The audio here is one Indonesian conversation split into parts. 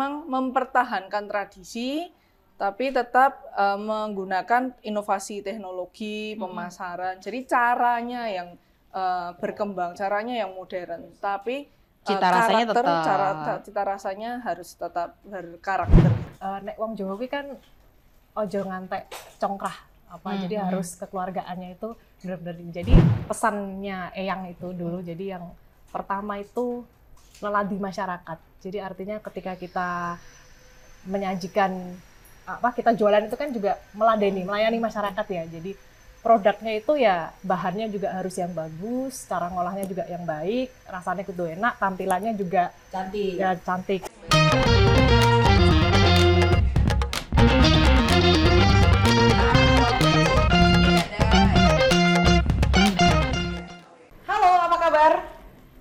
memang mempertahankan tradisi tapi tetap uh, menggunakan inovasi teknologi pemasaran. Jadi caranya yang uh, berkembang, caranya yang modern, tapi uh, Cita rasanya karakter, tetap. cara cita rasanya harus tetap berkarakter. Eh, nek wong Jawa kuwi kan ojo ngantek congkrah apa Hmm, jadi hmm. harus kekeluargaannya itu benar-benar jadi pesannya Eyang itu dulu jadi yang pertama itu leladi masyarakat jadi artinya ketika kita menyajikan apa kita jualan itu kan juga meladeni melayani masyarakat ya jadi produknya itu ya bahannya juga harus yang bagus cara ngolahnya juga yang baik rasanya kudu enak tampilannya juga Cantik. ya cantik Halo, apa kabar?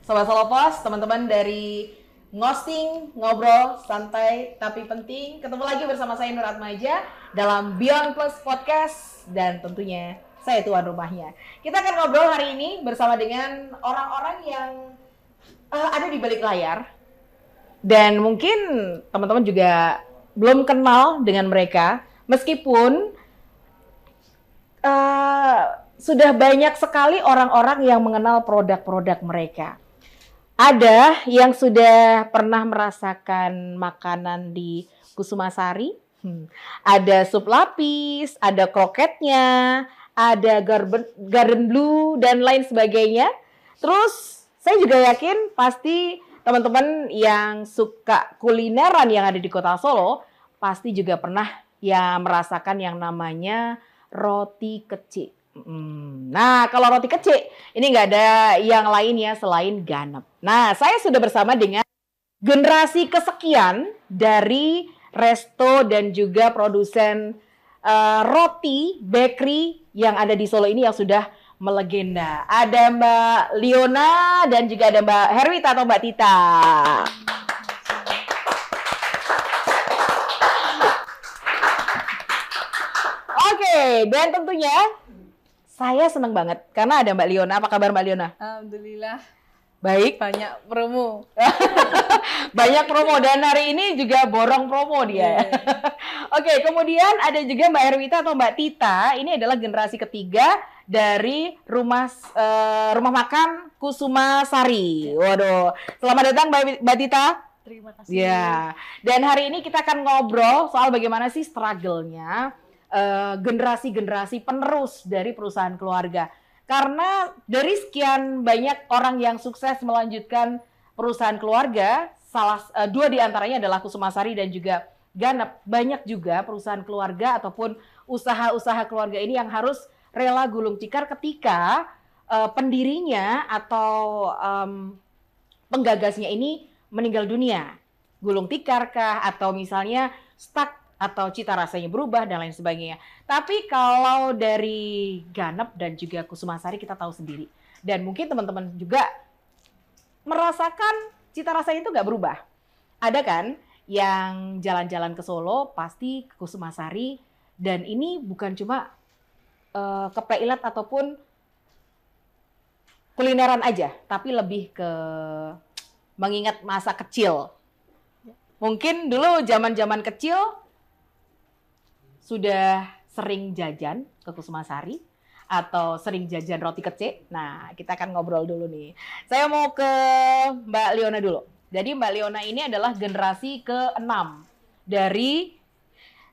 Sobat Solopos, teman-teman dari Ngosting, Ngobrol, Santai, Tapi Penting. Ketemu lagi bersama saya Nur Atmaja dalam Beyond Plus Podcast. Dan tentunya saya tuan rumahnya. Kita akan ngobrol hari ini bersama dengan orang-orang yang eh, ada di balik layar. Dan mungkin teman-teman juga belum kenal dengan mereka. Meskipun eh, sudah banyak sekali orang-orang yang mengenal produk-produk mereka. Ada yang sudah pernah merasakan makanan di Kusumasari, hmm. ada sup lapis, ada kroketnya, ada garden, garden blue dan lain sebagainya. Terus saya juga yakin pasti teman-teman yang suka kulineran yang ada di Kota Solo pasti juga pernah ya merasakan yang namanya roti kecik. Nah, kalau roti kecik ini nggak ada yang lain ya selain ganep. Nah, saya sudah bersama dengan generasi kesekian dari resto dan juga produsen eh, roti bakery yang ada di Solo ini yang sudah melegenda. Ada Mbak Liona dan juga ada Mbak Herwita atau Mbak Tita. Oke, dan tentunya saya senang banget karena ada Mbak Liona. Apa kabar Mbak Liona? Alhamdulillah Baik. banyak promo. Banyak promo dan hari ini juga borong promo dia. Iya. Oke, kemudian ada juga Mbak Herwita atau Mbak Tita. Ini adalah generasi ketiga dari rumah eh, rumah makan Kusuma Sari. Waduh, selamat datang Mbak, Mbak Tita. terima kasih Ya, dan hari ini kita akan ngobrol soal bagaimana sih struggle-nya eh, generasi-generasi penerus dari perusahaan keluarga. Karena dari sekian banyak orang yang sukses melanjutkan perusahaan keluarga, salah eh, dua di antaranya adalah Kusumasari dan juga Ganep. Banyak juga perusahaan keluarga ataupun usaha-usaha keluarga ini yang harus rela gulung tikar ketika eh, pendirinya atau em, penggagasnya ini meninggal dunia. Gulung tikar kah atau misalnya stuck atau cita rasanya berubah dan lain sebagainya. Tapi kalau dari Ganep dan juga Kusumasari kita tahu sendiri. Dan mungkin teman-teman juga merasakan cita rasanya itu nggak berubah. Ada kan yang jalan-jalan ke Solo pasti ke Kusumasari dan ini bukan cuma Peilat ataupun kulineran aja, tapi lebih ke mengingat masa kecil. Mungkin dulu zaman-zaman kecil sudah sering jajan ke Kusumasari atau sering jajan roti kecik. Nah, kita akan ngobrol dulu nih. Saya mau ke Mbak Liona dulu. Jadi Mbak Liona ini adalah generasi ke-6 dari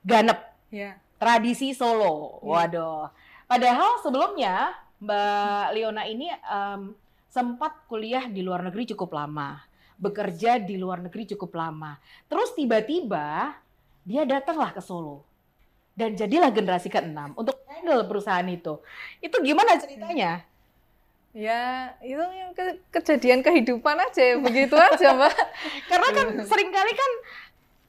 Ganep, Ya. tradisi Solo. Iya. Waduh. Padahal sebelumnya Mbak Liona ini em, sempat kuliah di luar negeri cukup lama, bekerja di luar negeri cukup lama. Terus tiba-tiba dia datanglah ke Solo dan jadilah generasi ke-6 untuk handle perusahaan itu. Itu gimana ceritanya? Ya, itu yang ke- kejadian kehidupan aja, begitu aja, Mbak. Karena kan sering kali kan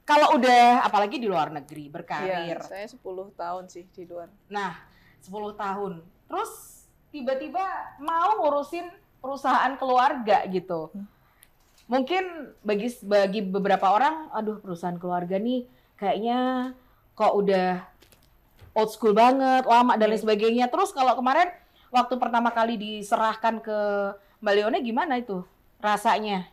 kalau udah apalagi di luar negeri Iya, berkarir. saya 10 tahun sih di luar. Nah, 10 tahun. Terus tiba-tiba mau ngurusin perusahaan keluarga gitu. Mungkin bagi bagi beberapa orang, aduh perusahaan keluarga nih kayaknya kok udah old school banget, lama dan lain Iya. sebagainya. Terus kalau kemarin waktu pertama kali diserahkan ke Mbak Leone gimana itu rasanya?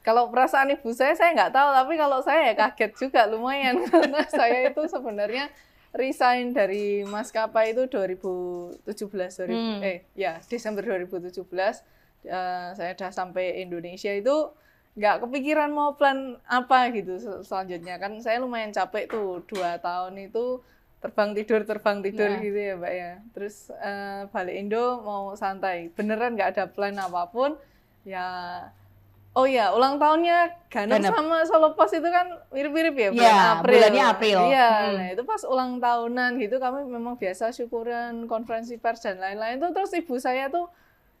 Kalau perasaan ibu saya saya nggak tahu, tapi kalau saya ya kaget juga lumayan karena saya itu sebenarnya resign dari maskapai itu 2017 2000, Hmm. eh ya Desember 2017 eh, saya udah sampai Indonesia itu nggak kepikiran mau plan apa gitu sel- selanjutnya kan saya lumayan capek tuh dua tahun itu terbang tidur terbang tidur Ya. gitu ya mbak ya terus eh, balik Indo mau santai beneran nggak ada plan apa pun ya oh ya ulang tahunnya Ganep. sama Solo Pos itu kan mirip-mirip ya bulan Ya, April bulannya April. iya Hmm. nah itu pas ulang tahunan gitu kami memang biasa syukuran konferensi pers dan lain-lain tuh terus ibu saya tuh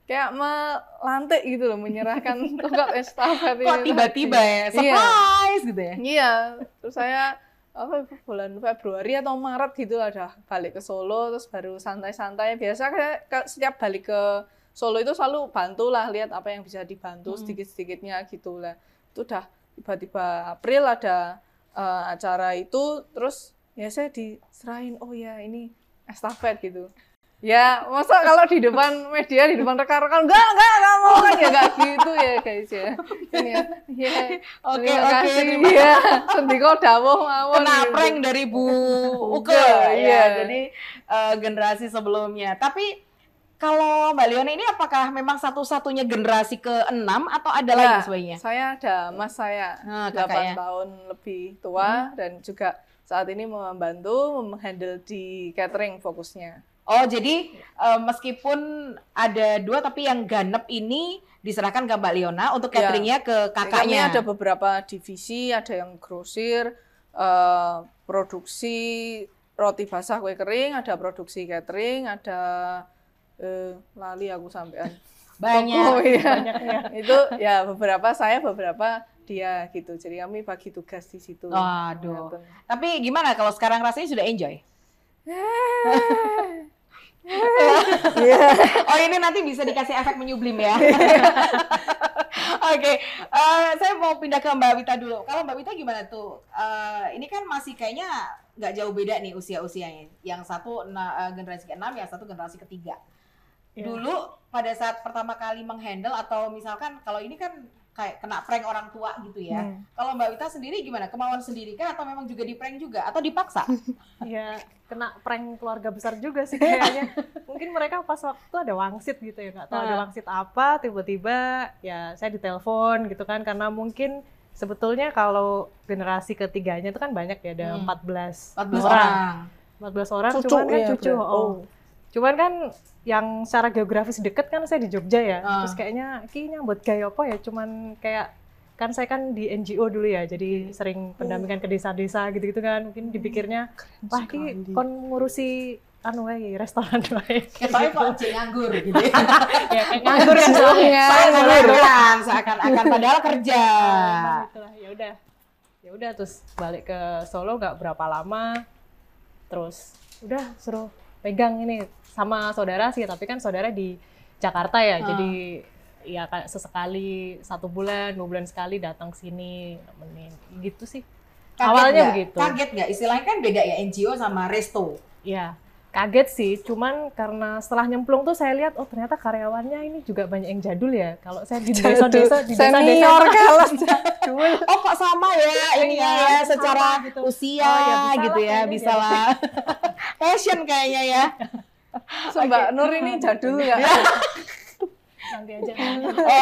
kayak melantik gitu loh menyerahkan tongkat estafet Kok ini tiba-tiba ya? Iya. Surprise gitu ya? Iya, terus saya apa bulan Februari atau Maret gitu ada balik ke Solo terus baru santai-santai. Biasa kayak setiap balik ke Solo itu selalu bantulah lihat apa yang bisa dibantu Mm-mm. sedikit-sedikitnya gitu lah. Itu udah tiba-tiba April ada eh, acara itu terus ya saya diserahin oh ya ini estafet gitu. Ya, masa kalau di depan media, di depan rekan-rekan, enggak, enggak, enggak mau kan ya enggak gitu ya guys ya. Ini ya, ya Oke, Terima oke. kasih. terima Iya, sendiko dawuh mawon. Kena gitu. prank dari Bu Uke ya. iya. Jadi eh, generasi sebelumnya. Tapi kalau Mbak Leona ini apakah memang satu-satunya generasi ke-6 atau ada lagi Nah, sebaiknya? Saya ada mas saya Nah, 8 kakaknya. tahun lebih tua dan juga saat ini membantu menghandle di catering fokusnya. Oh, jadi eh, meskipun ada dua tapi yang ganep ini diserahkan ke Mbak Leona untuk Ya. cateringnya ke Kami kakaknya. ada beberapa divisi, ada yang grosir, eh, produksi roti basah kue kering, ada produksi catering, ada eh, lali aku sampean. Banyak. Oh iya. Banyaknya. itu ya beberapa saya beberapa dia gitu jadi kami bagi tugas di situ Waduh. Ngoten. Tapi gimana kalau sekarang rasanya sudah enjoy? Iya. Oh ini nanti bisa dikasih efek menyublim ya. Oke, eh, saya mau pindah ke Mbak Wita dulu. Kalau Mbak Wita gimana tuh? Eh, ini kan masih kayaknya nggak jauh beda nih usia-usianya. Yang satu na- eh, generasi ke-6, yang satu generasi ketiga. Iya. Dulu pada saat pertama kali menghandle atau misalkan kalau ini kan kayak kena prank orang tua gitu ya. Hmm. Kalau Mbak Wita sendiri gimana? Kemauan sendiri kah atau memang juga di prank juga atau dipaksa? Ya kena prank keluarga besar juga sih kayaknya. Mungkin mereka pas waktu ada wangsit gitu ya, nggak tahu ada Ah. wangsit apa, tiba-tiba ya saya ditelepon gitu kan karena mungkin sebetulnya kalau generasi ketiganya itu kan banyak ya ada Hmm. 14, 14 orang. orang. 14 orang Cucu cuman kan ya, cucu. berarti. Oh. Cuman kan yang secara geografis deket kan saya di Jogja ya. Ah. Terus kayaknya kayaknya buat gaya apa ya cuman kayak kan saya kan di NGO dulu ya, jadi sering pendampingan ke desa-desa gitu-gitu kan. Mungkin dipikirnya wah ki kon ngurusi anu wae restoran wae. Ketoknya kok cek nganggur gitu ya. ya nganggur kan soalnya. Seakan-akan, seakan-akan padahal kerja. Nah, itulah, ya udah. Ya udah terus balik ke Solo nggak berapa lama. Terus udah suruh pegang ini sama saudara sih, tapi kan saudara di Jakarta ya. Ah. Jadi ya kayak sesekali satu bulan, dua bulan sekali datang sini nemenin gitu sih. Kaget Awalnya nggak? begitu. Kaget nggak? Istilahnya kan beda ya NGO sama resto. Ya, kaget sih. Cuman karena setelah nyemplung tuh saya lihat, oh ternyata karyawannya ini juga banyak yang jadul ya. Kalau saya di desa-desa, di desa-desa jadul Oh kok sama ya Iya, ya sama secara gitu. usia Oh, ya bisa gitu ya kayaknya bisa lah. Fashion kayaknya ya. So, Mbak Nur ini jadul nggak nanti aja.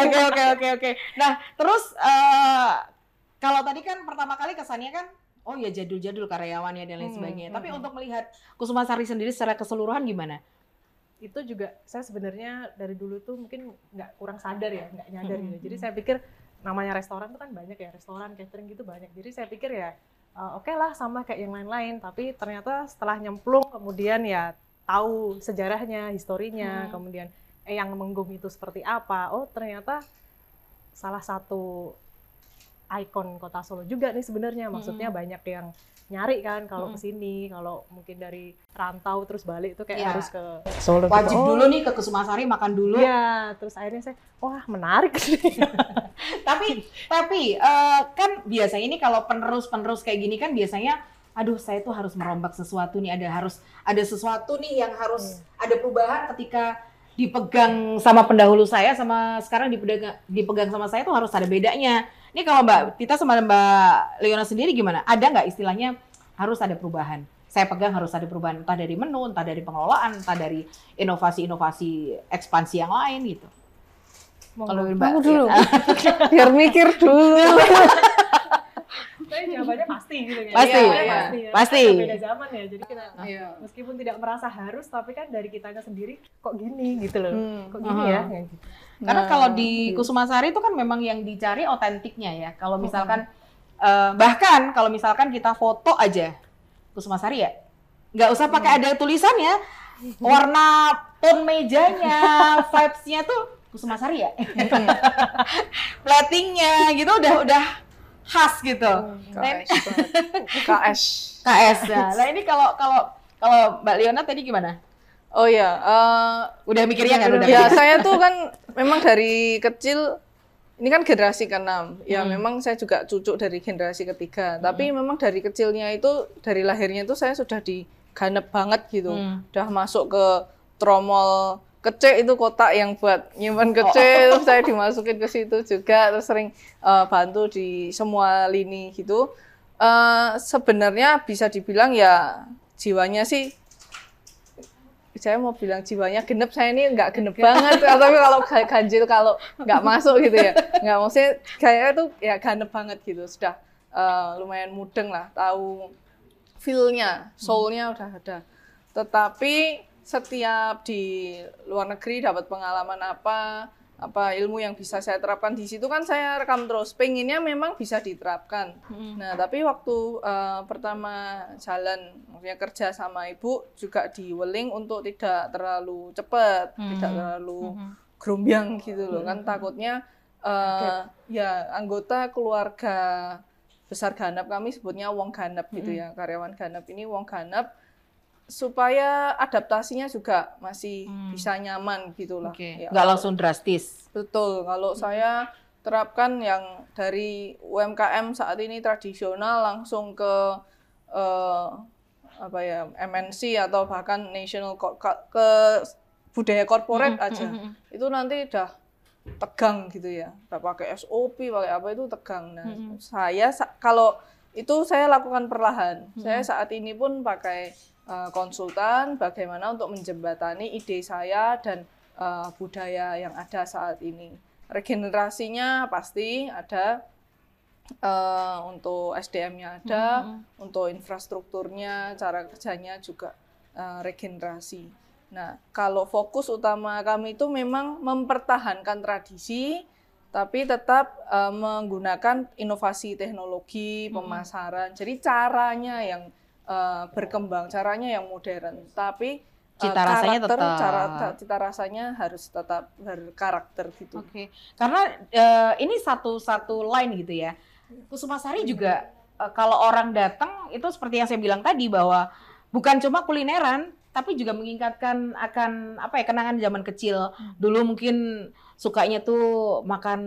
Oke oke oke oke. Nah terus eh, kalau tadi kan pertama kali kesannya kan oh ya jadul-jadul karyawannya dan lain Hmm, sebagainya. hmm, Tapi hmm. untuk melihat Kusuma Sari sendiri secara keseluruhan gimana? itu juga saya sebenarnya dari dulu tuh mungkin nggak kurang sadar ya nggak nyadar Mm-mm. gitu jadi saya pikir namanya restoran tuh kan banyak ya restoran catering gitu banyak jadi saya pikir ya eh, oke lah sama kayak yang lain-lain tapi ternyata setelah nyemplung kemudian ya tahu sejarahnya historinya Hmm. kemudian eh yang menggung itu seperti apa oh ternyata salah satu ikon kota Solo juga nih sebenarnya maksudnya banyak yang nyari kan kalau Mm-mm. ke sini kalau mungkin dari rantau terus balik itu kayak Iya. harus ke Solo Wajib gitu. Oh, dulu nih ke Kusuma Sari makan dulu. Iya, terus akhirnya saya, wah menarik sih. tapi tapi eh, kan biasanya ini kalau penerus-penerus kayak gini kan biasanya aduh saya tuh harus merombak sesuatu nih ada harus ada sesuatu nih yang harus ada perubahan ketika dipegang sama pendahulu saya sama sekarang dipegang dipegang sama saya tuh harus ada bedanya. Ini kalau Mbak Tita sama Mbak Leona sendiri gimana? Ada nggak istilahnya harus ada perubahan? Saya pegang harus ada perubahan entah dari menu, entah dari pengelolaan, entah dari inovasi-inovasi ekspansi yang lain gitu. Kalau Mbak dulu. Biar mikir dulu. Tapi jawabannya pasti gitu ya. Pasti, pasti. ya. Pasti. Kan Beda zaman ya. Jadi kita Iya. meskipun tidak merasa harus tapi kan dari kitanya sendiri kok gini gitu loh. Hmm. Kok gini Aha. ya kayak gitu. Karena Nah, kalau di. Kusumasari itu kan memang yang dicari otentiknya ya. Kalau misalkan eh, bahkan kalau misalkan kita foto aja Kusumasari ya, nggak usah pakai ada tulisannya, warna tone mejanya, vibes-nya tuh Kusumasari ya. Platingnya gitu udah udah khas gitu. Nah, ini- KS. KS. KS. Nah, nah ini kalau kalau kalau Mbak Leona tadi gimana? Oh ya, eh, Udah mikirnya kan udah. ya mikir? saya tuh kan memang dari kecil ini kan generasi ke-6. Ya Hmm. memang saya juga cucu dari generasi ketiga. Tapi memang dari kecilnya itu dari lahirnya itu saya sudah diganep banget gitu. Hmm. Udah masuk ke tromol kecil itu kotak yang buat nyimpan Oh. kecil terus saya dimasukin ke situ juga terus sering eh, bantu di semua lini gitu. Eh, sebenarnya bisa dibilang ya jiwanya sih saya mau bilang jiwanya genep saya ini nggak genep banget. Tapi kalau ga- ganjil kalau nggak masuk gitu ya. Nggak maksudnya kayaknya tuh ya ganep banget gitu. Sudah eh, lumayan mudeng lah tahu feel-nya soul-nya udah ada. Tetapi setiap di luar negeri dapat pengalaman apa apa ilmu yang bisa saya terapkan. Di situ kan saya rekam terus. Pengennya memang bisa diterapkan. Nah, tapi waktu eh, pertama jalan, maksudnya kerja sama ibu juga di Weling untuk tidak terlalu cepat, tidak terlalu gerombyang gitu loh. Kan takutnya eh, ya anggota keluarga besar ganap kami sebutnya wong ganap gitu ya karyawan ganap ini wong ganap supaya adaptasinya juga masih bisa nyaman gitu lah Oke, Ya, nggak langsung drastis. Betul, kalau saya terapkan yang dari UMKM saat ini tradisional langsung ke eh, apa ya MNC atau bahkan national ke budaya corporate aja. itu nanti udah tegang gitu ya. Udah pakai SOP pakai apa itu tegang. Nah saya sa- kalau itu saya lakukan perlahan. Saya saat ini pun pakai eh, konsultan bagaimana untuk menjembatani ide saya dan eh, budaya yang ada saat ini. Regenerasinya pasti ada eh, untuk SDM-nya ada untuk infrastrukturnya cara kerjanya juga eh, regenerasi. Nah kalau fokus utama kami itu memang mempertahankan tradisi tapi tetap eh, menggunakan inovasi teknologi pemasaran. Jadi caranya yang eh, berkembang caranya yang modern tapi eh, Cita rasanya karakter, tetap. cara cita rasanya harus tetap berkarakter gitu Oke, karena eh, ini satu satu line gitu ya. Kusumasari juga eh, kalau orang datang itu seperti yang saya bilang tadi bahwa bukan cuma kulineran, tapi juga mengingatkan akan apa ya kenangan zaman kecil. Dulu mungkin sukanya tuh makan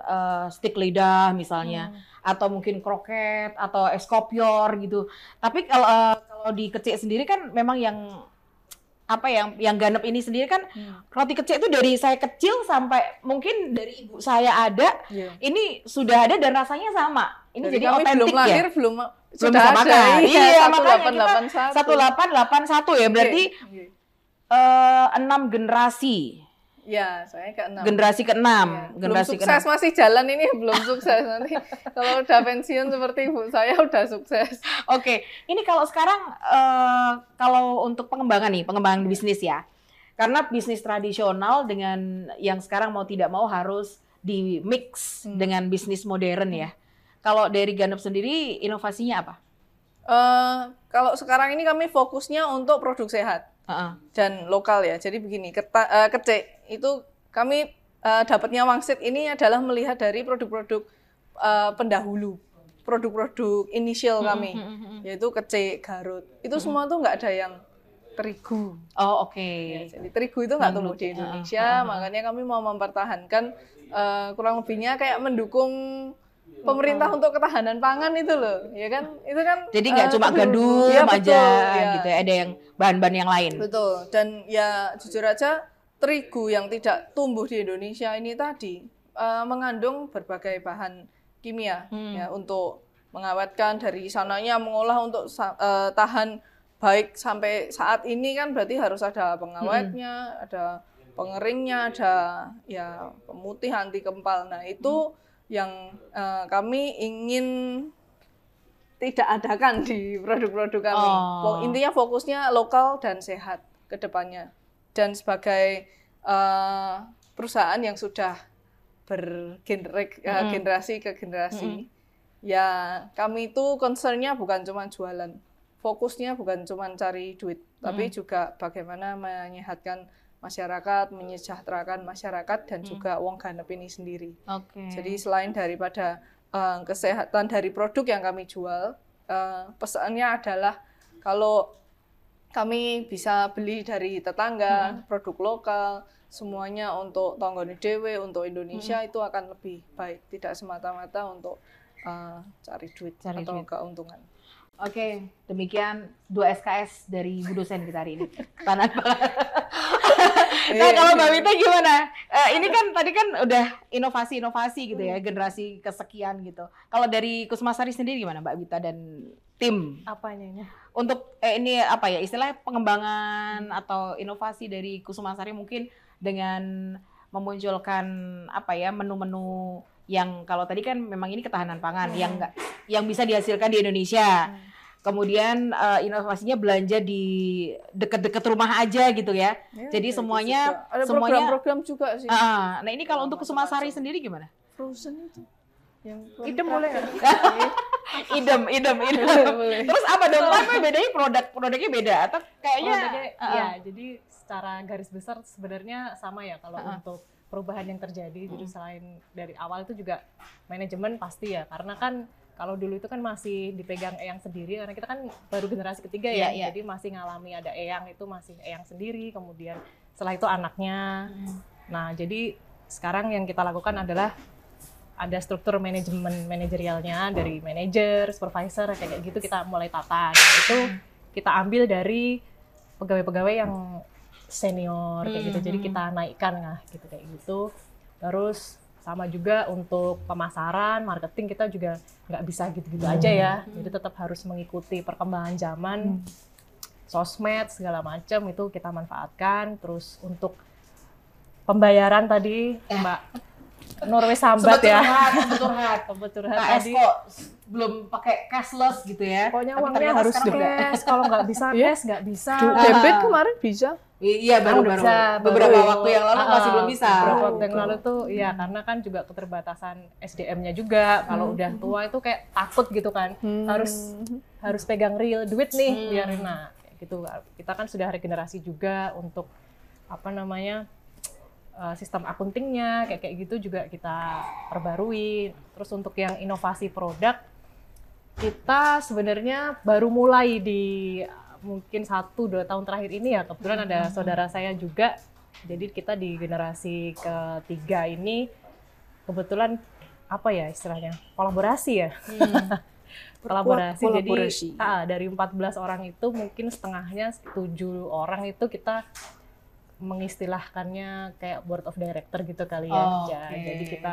eh, stik lidah misalnya, atau mungkin kroket atau es kopior gitu. Tapi kalau eh, kalau di kecil sendiri kan memang yang apa yang yang ganep ini sendiri kan roti kecil itu dari saya kecil sampai mungkin dari ibu saya ada Iya. ini sudah ada dan rasanya sama ini Jadi jadi, kami otentik belum ya lahir belum belum sudah bisa ada makan iya, iya makanya kita 1881 1881 ya berarti Oke. eh, enam generasi. Ya saya ke enam. Generasi keenam Ya, belum generasi sukses keenam masih jalan ini belum sukses nanti. Kalau udah pensiun seperti ibu saya udah sukses. Oke ini kalau sekarang eh, kalau untuk pengembangan nih pengembangan bisnis ya. Karena bisnis tradisional dengan yang sekarang mau tidak mau harus di mix Hmm. dengan bisnis modern ya kalau dari Ganep sendiri inovasinya apa Eh, kalau sekarang ini kami fokusnya untuk produk sehat Heeh. dan lokal ya. Jadi begini, keta, eh, kecek itu kami eh, dapatnya wangsit ini adalah melihat dari produk-produk eh, pendahulu, produk-produk inisial kami, yaitu kecek, garut. Itu semua tuh nggak ada yang terigu. Oh oke. Ya, jadi terigu itu nggak tumbuh di Indonesia, makanya kami mau mempertahankan eh, kurang lebihnya kayak mendukung pemerintah untuk ketahanan pangan itu loh, ya kan? Itu kan Jadi nggak eh, cuma gandum Iya, aja betul, ya. gitu ya, ada yang bahan-bahan yang lain. Betul. Dan ya jujur aja terigu yang tidak tumbuh di Indonesia ini tadi uh, mengandung berbagai bahan kimia Hmm. ya untuk mengawetkan dari sananya mengolah untuk uh, tahan baik sampai saat ini kan berarti harus ada pengawetnya, ada pengeringnya, ada ya pemutih anti kempal. Nah itu yang uh, kami ingin tidak adakan di produk-produk kami. Oh. Intinya fokusnya lokal dan sehat ke depannya. Dan sebagai eh, perusahaan yang sudah bergenerasi ke generasi, ya kami itu concernnya bukan cuma jualan. Fokusnya bukan cuma cari duit, tapi juga bagaimana menyehatkan masyarakat, menyejahterakan masyarakat, dan juga wong ganep ini sendiri. Oke. Jadi selain daripada eh, kesehatan dari produk yang kami jual, eh, pesannya adalah kalau kami bisa beli dari tetangga, produk lokal, semuanya untuk tonggone dewe, untuk Indonesia itu akan lebih baik, tidak semata-mata untuk eh, cari duit Cari atau duit. keuntungan. Oke, demikian dua SKS dari Bu dosen kita hari ini. Tanah Nah, kalau Mbak Wita gimana? Eh, ini kan tadi kan udah inovasi-inovasi gitu ya, generasi kesekian gitu. Kalau dari Kusmasari sendiri gimana Mbak Wita dan tim? Apanya? Untuk eh, ini apa ya istilahnya pengembangan atau inovasi dari Kusumasari mungkin dengan memunculkan apa ya menu-menu yang kalau tadi kan memang ini ketahanan pangan yang enggak yang bisa dihasilkan di Indonesia. Kemudian eh, inovasinya belanja di dekat-dekat rumah aja gitu ya. Ya, Jadi itu semuanya- juga. ada semuanya- program-program juga sih. Ah, nah ini kalau untuk Macam-macam. Kusumasari sendiri gimana? Frozen itu. Yang Idem boleh ya? idem, idem, idem. boleh. Terus apa dong? Apa bedanya produk produknya beda atau kayaknya? Produknya, ah, ya, jadi secara garis besar sebenarnya sama ya kalau Ah. untuk perubahan yang terjadi. Jadi selain dari awal itu juga manajemen pasti ya, karena kan kalau dulu itu kan masih dipegang Eyang sendiri, karena kita kan baru generasi ketiga ya, iya. jadi masih ngalami ada Eyang itu masih Eyang sendiri, kemudian setelah itu anaknya. Hmm. Nah, jadi sekarang yang kita lakukan adalah ada struktur manajemen manajerialnya dari manajer, supervisor kayak gitu kita mulai tata. Nah, itu kita ambil dari pegawai-pegawai yang senior kayak gitu. Jadi Hmm. kita naikkan lah gitu kayak gitu. Terus sama juga untuk pemasaran, marketing kita juga nggak bisa gitu-gitu aja ya. Jadi tetap harus mengikuti perkembangan zaman, sosmed segala macam itu kita manfaatkan. Terus untuk pembayaran tadi Eh. Mbak Norway Sambat ya. Tempat curhat Nah, tadi. kok belum pakai cashless gitu ya? Pokoknya Tapi uangnya harus cash. Kalau nggak bisa Iya. cash nggak bisa. Du- Debit kemarin bisa. I- Iya baru Udah baru bisa, beberapa baru. waktu yang lalu Ah, masih belum bisa. Beberapa waktu yang gitu. lalu tuh, iya karena kan juga keterbatasan SDM-nya juga. Kalau Hmm. udah tua itu kayak takut gitu kan, harus harus pegang real duit nih Hmm. biar nah kayak gitu. Kita kan sudah regenerasi juga untuk apa namanya eh, sistem akuntingnya kayak kayak gitu juga kita perbarui. Terus untuk yang inovasi produk kita sebenarnya baru mulai di mungkin satu dua tahun terakhir ini ya. Kebetulan ada saudara saya juga. Jadi kita di generasi ketiga ini kebetulan apa ya istilahnya? Kolaborasi ya? Kolaborasi, kolaborasi. jadi ah, dari 14 orang itu mungkin setengahnya tujuh orang itu kita mengistilahkannya kayak board of director gitu kali ya. Oh, Ya, oke. Jadi kita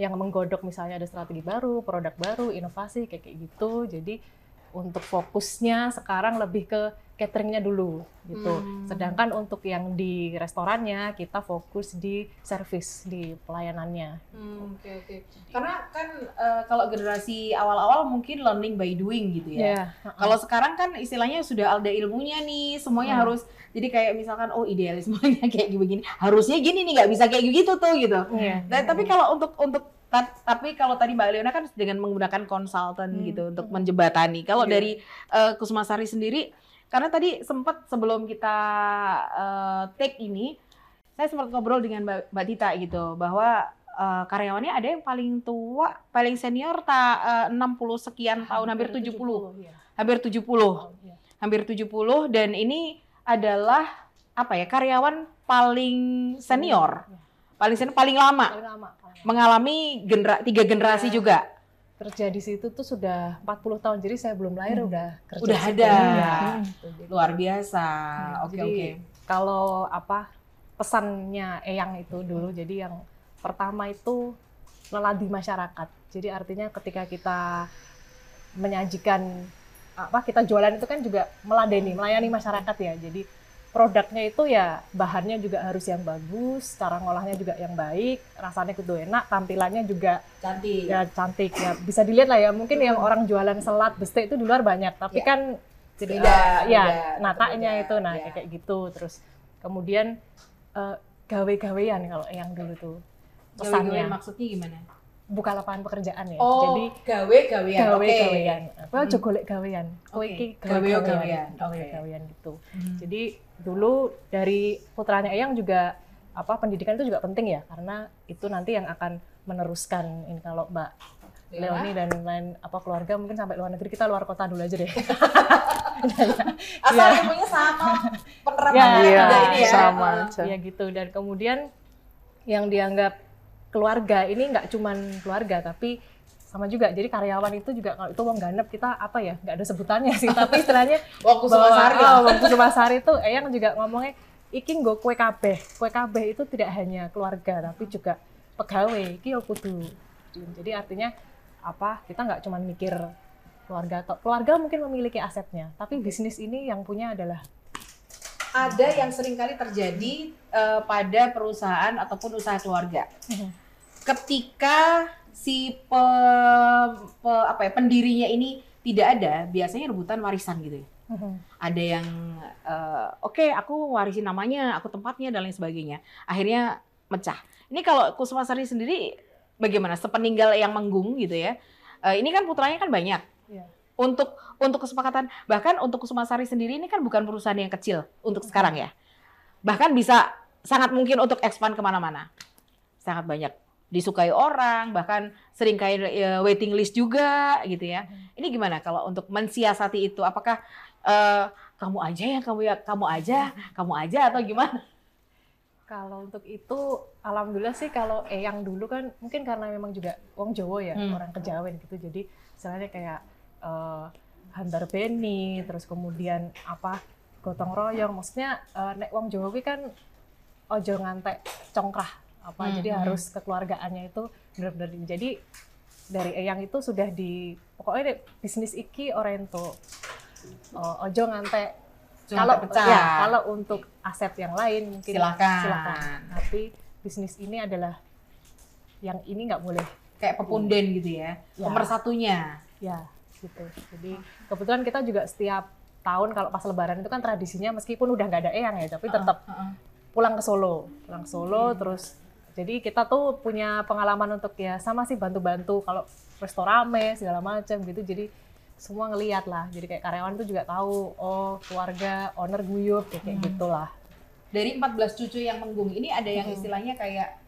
yang menggodok misalnya ada strategi baru, produk baru, inovasi kayak kayak gitu. Jadi untuk fokusnya sekarang lebih ke cateringnya dulu gitu. Hmm. Sedangkan untuk yang di restorannya kita fokus di service di pelayanannya. Hmm, Oke oke. Karena kan eh, kalau generasi awal-awal mungkin learning by doing gitu ya. Iya. Kalau sekarang kan istilahnya sudah ada ilmunya nih, semuanya Hmm. harus jadi kayak misalkan oh idealismenya kayak begini, harusnya gini nih nggak bisa kayak gitu tuh gitu. Iya. Nah, tapi kalau untuk untuk tapi kalau tadi Mbak Leona kan dengan menggunakan konsultan Hmm. gitu untuk menjembatani. Kalau Iya. dari eh, Kusumasari sendiri, karena tadi sempat sebelum kita eh, take ini, saya sempat ngobrol dengan Mbak, Mbak Tita gitu bahwa eh, karyawannya ada yang paling tua, paling senior tak 60 sekian tahun, hampir 70, iya. hampir 70 Oh, iya. hampir 70 dan ini adalah apa ya karyawan paling senior Iya. Paling senior paling lama Paling lama. mengalami genera tiga generasi Iya. juga kerja di situ tuh sudah 40 tahun jadi saya belum lahir Hmm. udah kerja Udah di ada. Iya. Jadi- luar biasa Hmm, oke oke kalau apa pesannya Eyang itu dulu. Jadi yang pertama itu leladi masyarakat. Jadi artinya ketika kita menyajikan apa kita jualan itu kan juga meladeni, melayani masyarakat ya. Jadi produknya itu ya bahannya juga harus yang bagus, cara ngolahnya juga yang baik, rasanya itu enak, tampilannya juga Cantik. ya cantik ya. Bisa dilihat lah ya. Mungkin yang orang jualan selat beste itu di luar banyak, tapi Ya. kan jadi ya natanya beda, itu nah ya. kayak gitu. Terus kemudian eh, gawe-gawean kalau yang dulu tuh Gawe-gawe pesannya maksudnya gimana? Buka lapangan pekerjaan ya. Oh, Jadi gawe-gawean. gawe Oke. gawean. Apa Hmm. aja golek gawean. Kowe Oke. iki Gawe gawe gawean. gawean. Gawe Oke. gawean gitu. Hmm. Jadi dulu dari putranya Eyang juga apa pendidikan itu juga penting ya karena itu nanti yang akan meneruskan ini kalau Mbak Leoni dan lain apa keluarga mungkin sampai luar negeri kita luar kota dulu aja deh. Asal Ya. ilmunya sama, Ya, penerapannya Iya, juga ini ya. sama aja. ya gitu dan kemudian yang dianggap keluarga. Ini nggak cuman keluarga tapi sama juga. Jadi karyawan itu juga kalau itu wong ganep kita apa ya nggak ada sebutannya sih. Tapi istilahnya Waktu Sumasari oh, waktu Sumasari itu Eyang juga ngomongnya iki nggo kue kabeh. Kue kabeh itu tidak hanya keluarga tapi juga pegawai. Iki yo kudu. Jadi artinya apa? Kita nggak cuma mikir keluarga atau keluarga mungkin memiliki asetnya tapi bisnis ini yang punya adalah Ada yang sering kali terjadi eh, pada perusahaan ataupun usaha keluarga. Ketika si pe- pe- apa ya, pendirinya ini tidak ada, biasanya rebutan warisan gitu ya. ada yang eh, oke aku warisin namanya, aku tempatnya dan lain sebagainya. Akhirnya mecah. Ini kalau Kusuma Sari sendiri bagaimana? Sepeninggal yang menggung gitu ya. Eh, ini kan putranya kan banyak. Iya. Untuk untuk kesepakatan bahkan untuk Kusuma Sari sendiri ini kan bukan perusahaan yang kecil untuk sekarang ya. Bahkan bisa sangat mungkin untuk expand ke mana-mana. Sangat banyak disukai orang, bahkan sering kayak eh, waiting list juga gitu ya. Ini gimana kalau untuk mensiasati itu? Apakah eh, kamu aja yang kamu ya kamu aja, kamu aja atau gimana? Kalau untuk itu, alhamdulillah sih kalau Eyang dulu kan mungkin karena memang juga wong Jawa ya, Hmm. orang Kejawen gitu. Jadi misalnya kayak eh, Handar Beni, terus kemudian apa gotong royong. Maksudnya eh, nek wong Jawa kuwi kan ojo ngantek congkrah apa. Hmm, Jadi harus kekeluargaannya itu benar-benar di- jadi dari Eyang itu sudah di pokoknya deh, bisnis iki orento Eh, ojo ngantek kalau pecah. ya kalau untuk aset yang lain mungkin Silakan. silakan. Tapi bisnis ini adalah yang ini nggak boleh Kayak pepunden gitu ya. Ya. Pemersatunya. ya gitu. Jadi kebetulan kita juga setiap tahun kalau pas lebaran itu kan tradisinya meskipun udah nggak ada eyang ya, tapi tetap pulang ke Solo, pulang ke Solo terus jadi kita tuh punya pengalaman untuk ya sama sih bantu-bantu kalau resto rame segala macam gitu. Jadi semua ngeliat lah. Jadi kayak karyawan tuh juga tahu oh keluarga owner guyup kayak, kayak Hmm. gitulah. Dari 14 cucu yang menggung ini ada yang Hmm. istilahnya kayak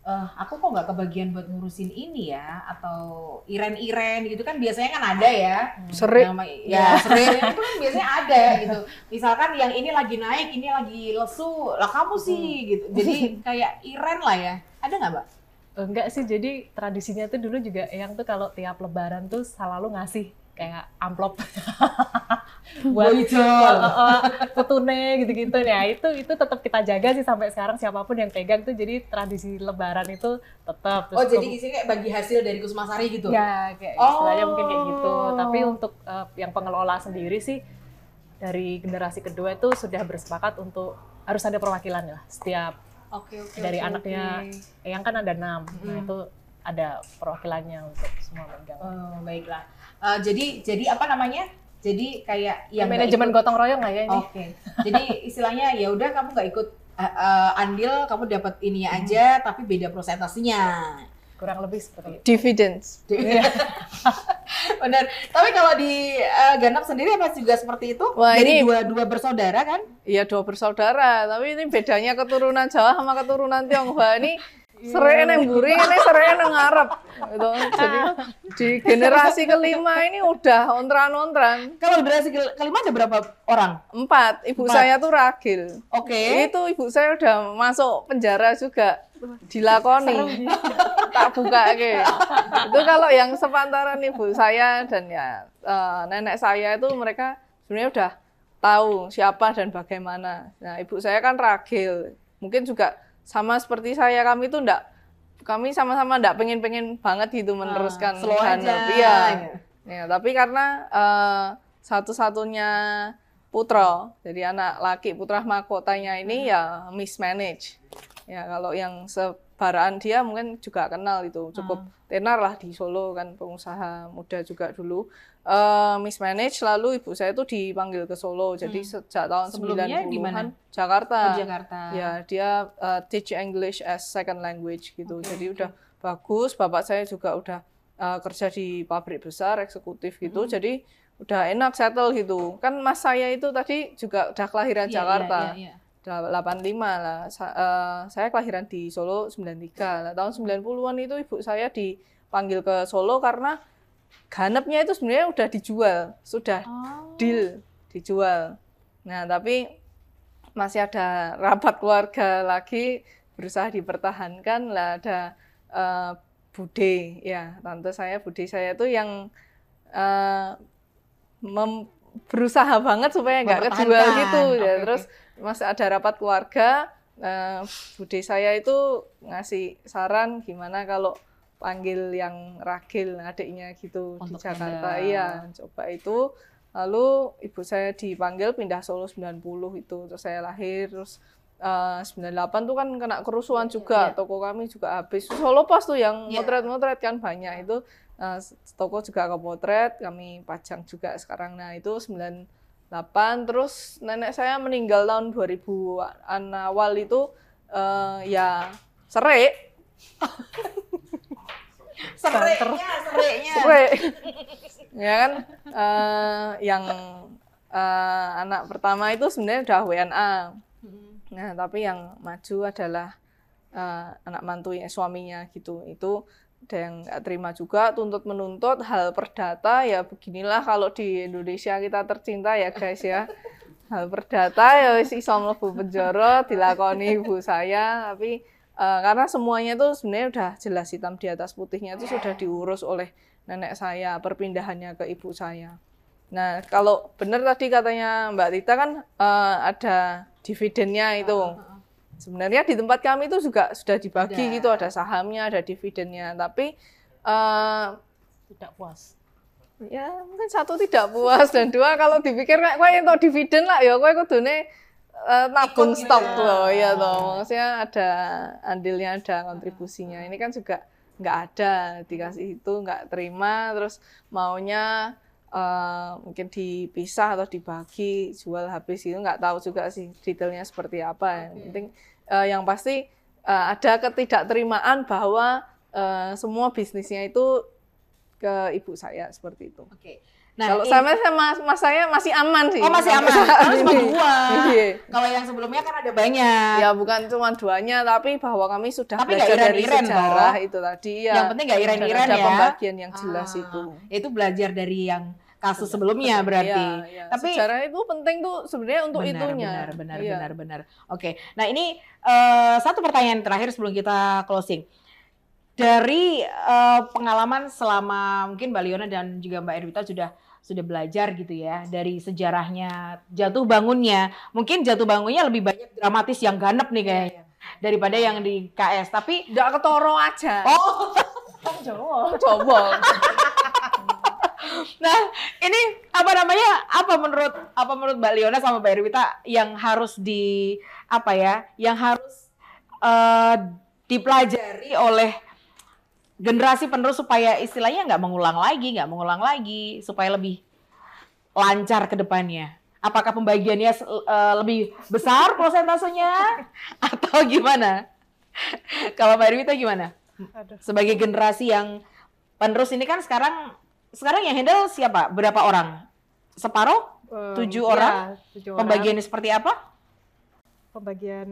eh aku kok nggak kebagian buat ngurusin ini ya atau iren-iren gitu kan biasanya kan ada ya. Sering. Nama, ya. sering itu kan biasanya ada gitu. Misalkan yang ini lagi naik ini lagi lesu lah kamu sih gitu. Jadi kayak iren lah ya. Ada nggak mbak? Enggak sih, jadi tradisinya tuh dulu juga yang tuh kalau tiap lebaran tuh selalu ngasih kayak amplop. Buat Bojol. putune gitu-gitu. Ya itu itu tetap kita jaga sih sampai sekarang siapa pun yang pegang tuh. Jadi tradisi lebaran itu tetap oh jadi isinya kayak bagi hasil dari Kusmasari gitu? Ya kayak Oh. istilahnya mungkin kayak gitu. Tapi untuk eh, yang pengelola sendiri sih dari generasi kedua itu sudah bersepakat untuk harus ada perwakilan lah setiap oke oke Dari oke, anaknya. oke. yang kan ada enam. Nah Mm. itu ada perwakilannya untuk semua megang Oh, baiklah Eh, jadi jadi apa namanya jadi kayak yang manajemen ikut- gotong royong lah ya ini Oke. Jadi istilahnya ya udah kamu nggak ikut uh, uh, andil, kamu dapat ininya aja, tapi beda prosentasenya. kurang lebih seperti itu Dividends. Benar. Tapi kalau di uh, Ganap sendiri apa juga seperti itu? Wah, Dari ini- dua dua bersaudara kan? Iya dua bersaudara, tapi ini bedanya keturunan Jawa sama keturunan Tionghoa ini serai yang buri, ini serai yang ngarep. Gitu. Jadi di generasi kelima ini udah ontran-ontran. Kalau generasi ke- kelima ada berapa orang? Empat, ibu Empat. saya tuh ragil. Oke. Itu ibu saya udah masuk penjara juga dilakoni. tak buka ke. Itu kalau yang sepantaran ibu saya dan ya eh, nenek saya itu mereka sebenarnya udah tahu siapa dan bagaimana. Nah, ibu saya kan ragil. mungkin juga sama seperti saya kami itu enggak kami sama-sama enggak pengen-pengen banget gitu meneruskan Ah, slow aja. Iya. Ya, tapi karena eh, satu-satunya putra, jadi anak laki putra mahkotanya ini ya mismanage. Ya, kalau yang sebaraan dia mungkin juga kenal itu, cukup tenar lah di Solo kan pengusaha muda juga dulu. Eh mismanage lalu ibu saya itu dipanggil ke Solo. Jadi sejak tahun Sebelumnya di 90-an mana? Jakarta. Oh, Jakarta. Ya, dia uh, teach English as second language gitu. Jadi udah bagus. Bapak saya juga udah uh, kerja di pabrik besar, eksekutif gitu. Jadi udah enak settle gitu. Kan mas saya itu tadi juga udah kelahiran Iya, Jakarta. iya, iya, iya. Udah 85 lah. Sa- uh, saya kelahiran di Solo 93. Nah, tahun 90-an itu ibu saya dipanggil ke Solo karena ganepnya itu sebenarnya udah dijual, sudah Oh. deal dijual. Nah, tapi masih ada rapat keluarga lagi berusaha dipertahankan lah ada eh, Bude ya tante saya Bude saya itu yang mem- berusaha banget supaya nggak kejual gitu ya Oke, terus masih ada rapat keluarga eh, Bude saya itu ngasih saran gimana kalau panggil yang Ragil adiknya gitu di Untuk Jakarta handle. iya coba itu lalu ibu saya dipanggil pindah Solo 90 itu terus saya lahir terus eh, 98 tuh kan kena kerusuhan juga Iya. toko kami juga habis Solo Pos tuh yang Iya. motret-motret kan banyak itu eh, toko juga kepotret kami pajang juga sekarang nah itu 98 terus nenek saya meninggal tahun 2000-an awal itu eh, ya serik. Sereknya, sereknya. Serik. ya kan? Eh, yang eh, anak pertama itu sebenarnya udah WNA nah tapi yang maju adalah eh, anak mantunya suaminya gitu. Itu ada yang nggak terima juga tuntut menuntut hal perdata ya beginilah kalau di Indonesia kita tercinta ya guys ya. Hal perdata ya wis iso mlebu penjara dilakoni ibu saya. Tapi eh, karena semuanya itu sebenarnya udah jelas hitam di atas putihnya itu sudah diurus oleh nenek saya perpindahannya ke ibu saya. Nah kalau benar tadi katanya Mbak Tita kan eh, ada dividennya itu sebenarnya di tempat kami itu juga sudah dibagi Ada. gitu ada sahamnya ada dividennya tapi eh, Tidak puas. ya mungkin satu tidak puas dan dua kalau dipikir kayak kowe entuk dividen lah ya kowe kudune eh, nabung Ikut stok ya. tuh ya toh maksudnya ada andilnya ada kontribusinya ini kan juga nggak ada dikasih itu nggak terima terus maunya eh, mungkin dipisah atau dibagi jual habis itu nggak tahu juga sih detailnya seperti apa yang penting eh, yang pasti eh, ada ketidakterimaan bahwa eh, semua bisnisnya itu ke ibu saya seperti itu. Oke. Kalau ini- sama sama mas saya masih aman sih. Oh masih aman, harus cuma ini. dua. Iya. Kalau yang sebelumnya kan ada banyak. Ya bukan cuma duanya, tapi bahwa kami sudah Tapi belajar dari iren-iren, sejarah toh. itu tadi ya. Yang penting nggak Dan iren-iren ada ya. pembagian yang jelas Ah, itu. Itu belajar dari yang kasus sebelumnya berarti. Iya, iya. Tapi sejarah itu penting tuh sebenarnya untuk benar, itunya. Benar, benar, Iya. benar, benar. Oke. Nah, ini eh, satu pertanyaan terakhir sebelum kita closing. Dari eh, pengalaman selama mungkin Mbak Liona dan juga Mbak Erwita sudah sudah belajar gitu ya dari sejarahnya jatuh bangunnya. Mungkin jatuh bangunnya lebih banyak dramatis yang ganep nih kayaknya daripada yang di KS. Tapi Nggak ketoro aja. oh, Jawa. Coba. Nah ini apa namanya? Apa menurut apa menurut Mbak Liona sama Mbak Erwita yang harus di apa ya? Yang harus eh, dipelajari oleh generasi penerus supaya istilahnya nggak mengulang lagi, nggak mengulang lagi, supaya lebih lancar ke depannya. Apakah pembagiannya eh, lebih besar prosentasenya atau gimana? Kalau Mbak Erwita gimana? Sebagai generasi yang penerus ini kan sekarang sekarang yang handle siapa? Berapa orang? Separuh? Em, Tujuh iya, orang? tujuh orang. Pembagiannya seperti apa? Pembagian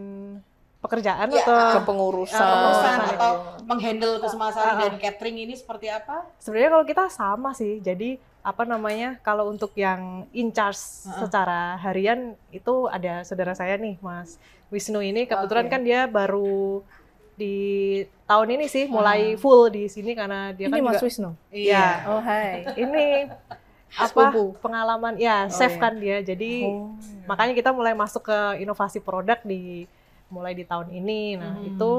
pekerjaan Ya, atau Kepengurusan. Kepengurusan Oh, atau menghandle Kusumasari Ah, ah. dan catering ini seperti apa? sebenarnya kalau kita sama sih. Jadi apa namanya kalau untuk yang in charge Heeh. secara harian itu ada saudara saya nih Mas Wisnu ini kebetulan Oke. kan dia baru di tahun ini sih mulai full di sini karena dia Ini kan Mas juga Wisnu. Iya. Oh hai. ini apa Sepupu. pengalaman ya Oh, chef iya. kan dia jadi Oh. makanya kita mulai masuk ke inovasi produk di mulai di tahun ini. Nah, Hmm. itu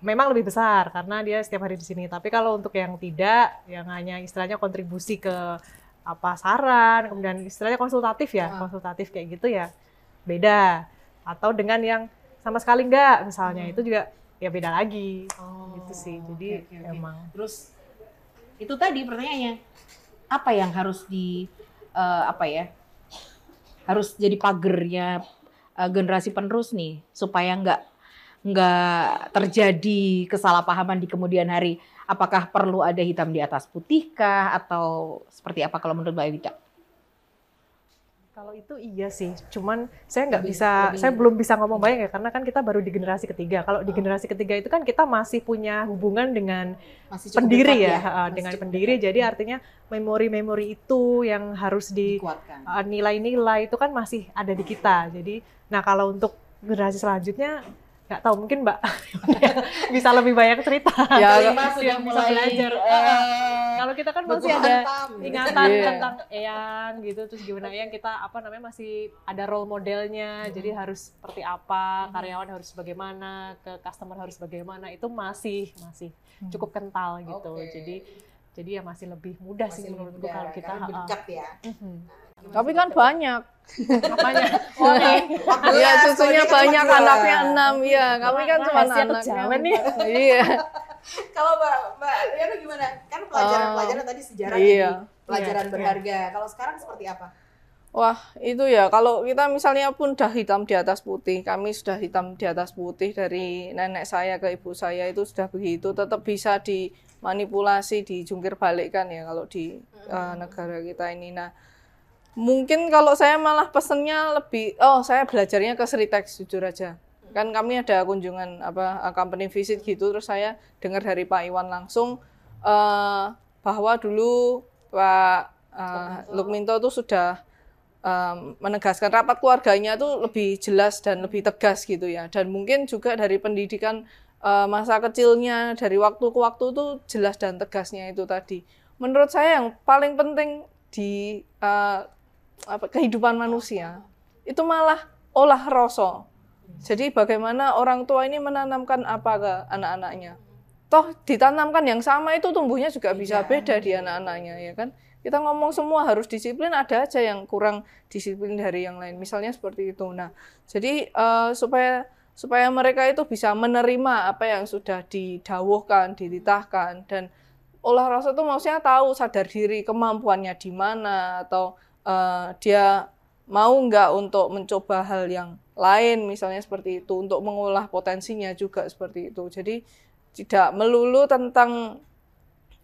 memang lebih besar karena dia setiap hari di sini. Tapi kalau untuk yang tidak, yang hanya istilahnya kontribusi ke apa saran, kemudian istilahnya konsultatif ya, Ah. konsultatif kayak gitu ya beda. Atau dengan yang sama sekali enggak misalnya Hmm. itu juga ya beda lagi Oh, gitu sih. Jadi oke, oke. emang Terus itu tadi pertanyaannya apa yang harus di eh, apa ya harus jadi pagernya eh, generasi penerus nih supaya nggak nggak terjadi kesalahpahaman di kemudian hari. Apakah perlu ada hitam di atas putih kah atau seperti apa kalau menurut Mbak Evita? Kalau itu iya sih, cuman saya nggak bisa, lebih- saya belum bisa ngomong banyak ya, karena kan kita baru di generasi ketiga. Kalau di generasi ketiga itu kan kita masih punya hubungan dengan Masih pendiri ya, uh, Masih dengan pendiri. dekat. Jadi artinya memori-memori itu yang harus di dikuatkan. nilai-nilai itu kan masih ada di kita. Jadi, nah kalau untuk generasi selanjutnya nggak tahu mungkin Mbak bisa lebih banyak cerita. Ya, sudah bisa mulai belajar. eh, Kalau kita kan masih ada hantam. ingatan Iya. tentang Eyang gitu terus gimana Eyang kita apa namanya masih ada role modelnya Hmm. jadi harus seperti apa karyawan harus bagaimana ke customer harus bagaimana itu masih masih cukup kental gitu Oke. jadi jadi ya masih lebih mudah sih Masih menurutku muda, kalau kita dekat ya. Mhm. Tapi kan banyak. apanya Iya, cucunya banyak, anaknya enam. Iya, kami kan cuma anaknya. nih. Iya. Kalau Mbak Mbak Riana gimana? Kan pelajaran-pelajaran tadi sejarah iya. jadi pelajaran Iya, berharga. Kalau sekarang seperti apa? Wah, itu ya. Kalau kita misalnya pun udah hitam di atas putih, kami sudah hitam di atas putih dari nenek saya ke ibu saya itu sudah begitu, tetap bisa dimanipulasi, dijungkir balikkan ya kalau di eh, negara kita ini. Nah, mungkin kalau saya malah pesennya lebih, oh saya belajarnya ke Sritex jujur aja. Kan kami ada kunjungan apa eh, company visit gitu, terus saya dengar dari Pak Iwan langsung eh, bahwa dulu Pak eh, Lukminto itu sudah um, menegaskan rapat keluarganya itu lebih jelas dan lebih tegas gitu ya. Dan mungkin juga dari pendidikan uh, masa kecilnya dari waktu ke waktu itu jelas dan tegasnya itu tadi. Menurut saya yang paling penting di uh, apa, kehidupan manusia itu malah olah rasa. Jadi bagaimana orang tua ini menanamkan apa ke anak-anaknya. Toh ditanamkan yang sama itu tumbuhnya juga bisa beda di anak-anaknya ya kan kita ngomong semua harus disiplin ada aja yang kurang disiplin dari yang lain misalnya seperti itu nah jadi eh, supaya supaya mereka itu bisa menerima apa yang sudah didawuhkan dititahkan dan olah rasa itu maksudnya tahu sadar diri kemampuannya di mana atau eh, dia mau nggak untuk mencoba hal yang lain misalnya seperti itu untuk mengolah potensinya juga seperti itu. Jadi tidak melulu tentang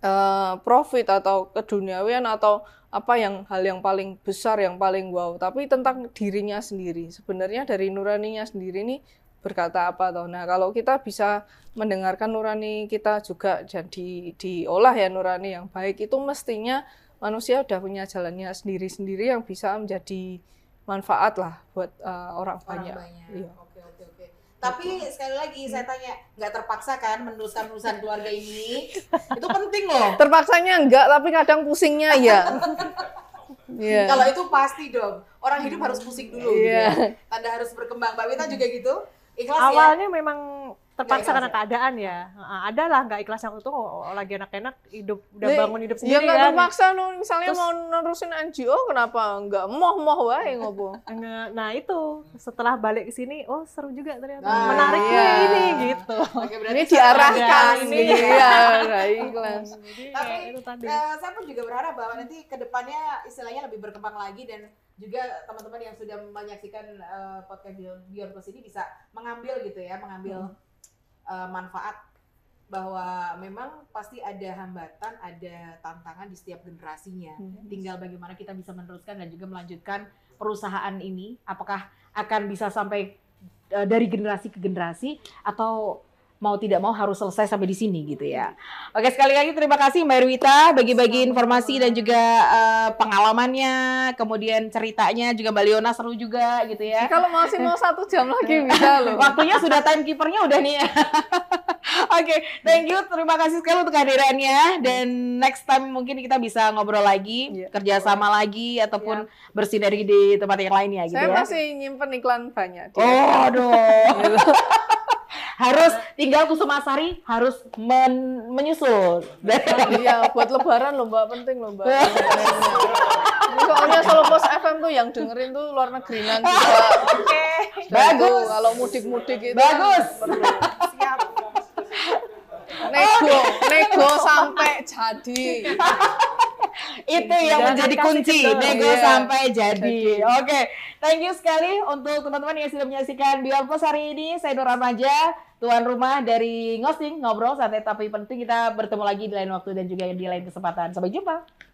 eh, profit atau keduniawian atau apa yang hal yang paling besar yang paling wow tapi tentang dirinya sendiri. Sebenarnya dari nuraninya sendiri ini berkata apa toh nah kalau kita bisa mendengarkan nurani kita juga jadi diolah ya nurani yang baik itu mestinya manusia udah punya jalannya sendiri-sendiri yang bisa menjadi manfaat lah buat eh, orang Orang banyak. banyak. Iya. Oke oke oke. Tapi sekali lagi saya tanya, nggak terpaksa kan meneruskan urusan keluarga ini? Itu penting loh. Terpaksanya enggak, tapi kadang pusingnya ya. Iya. Kalau itu pasti dong. Orang hidup harus pusing dulu. gitu Iya. ya. Tanda harus berkembang. Mbak Wita juga gitu? Ikhlas ya? awalnya memang Nggak terpaksa ikhlas karena ya? keadaan ya Heeh, ada lah nggak ikhlas waktu itu oh, lagi enak-enak hidup udah Nih, bangun hidup Ya sendiri nggak kan terpaksa no, misalnya Terus- mau nerusin NGO kenapa enggak moh-moh wae ngopo. Nge- Nah itu setelah balik ke sini, oh seru juga ternyata, Nah, menarik iya. ini gitu. Oke, berarti Ini diarahkan ini ya, kelas. Jadi Tapi, ya, itu tadi. Eh, saya pun juga berharap bahwa nanti ke depannya istilahnya lebih berkembang lagi dan juga teman-teman yang sudah menyaksikan eh, podcast Beyond Beyond Plus ini bisa mengambil gitu ya, mengambil eh, manfaat bahwa memang pasti ada hambatan, ada tantangan di setiap generasinya. Tinggal bagaimana kita bisa meneruskan dan juga melanjutkan perusahaan ini. Apakah akan bisa sampai eh, dari generasi ke generasi atau mau tidak mau harus selesai sampai di sini gitu ya. Oke sekali lagi terima kasih Mbak Erwita bagi-bagi informasi dan juga uh, pengalamannya, kemudian ceritanya juga Mbak Leona seru juga gitu ya. Kalau masih mau satu jam lagi bisa loh. Waktunya sudah timekeepernya udah nih. Oke, okay, thank you. Terima kasih sekali untuk kehadirannya dan next time mungkin kita bisa ngobrol lagi, yeah. kerjasama lagi ataupun yeah. bersinergi di tempat yang lainnya gitu Saya ya. Saya masih nyimpen iklan banyak. Oh, aduh. harus tinggal Kusumasari harus men menyusul. iya, buat lebaran loh Mbak, penting loh Mbak. Soalnya solo pos FM tuh yang dengerin tuh luar negeri juga. Oke. Okay. Bagus. Kalau mudik-mudik itu Bagus. Kan Siap. Nego, nego sampai jadi. itu yang Jangan menjadi kunci nego yeah. sampai jadi. Oke, okay. thank you sekali untuk teman-teman yang sudah menyaksikan Beyond Post hari ini. Saya Nur Ramaja, tuan rumah dari Ngosing ngobrol santai tapi penting. Kita bertemu lagi di lain waktu dan juga di lain kesempatan. Sampai jumpa.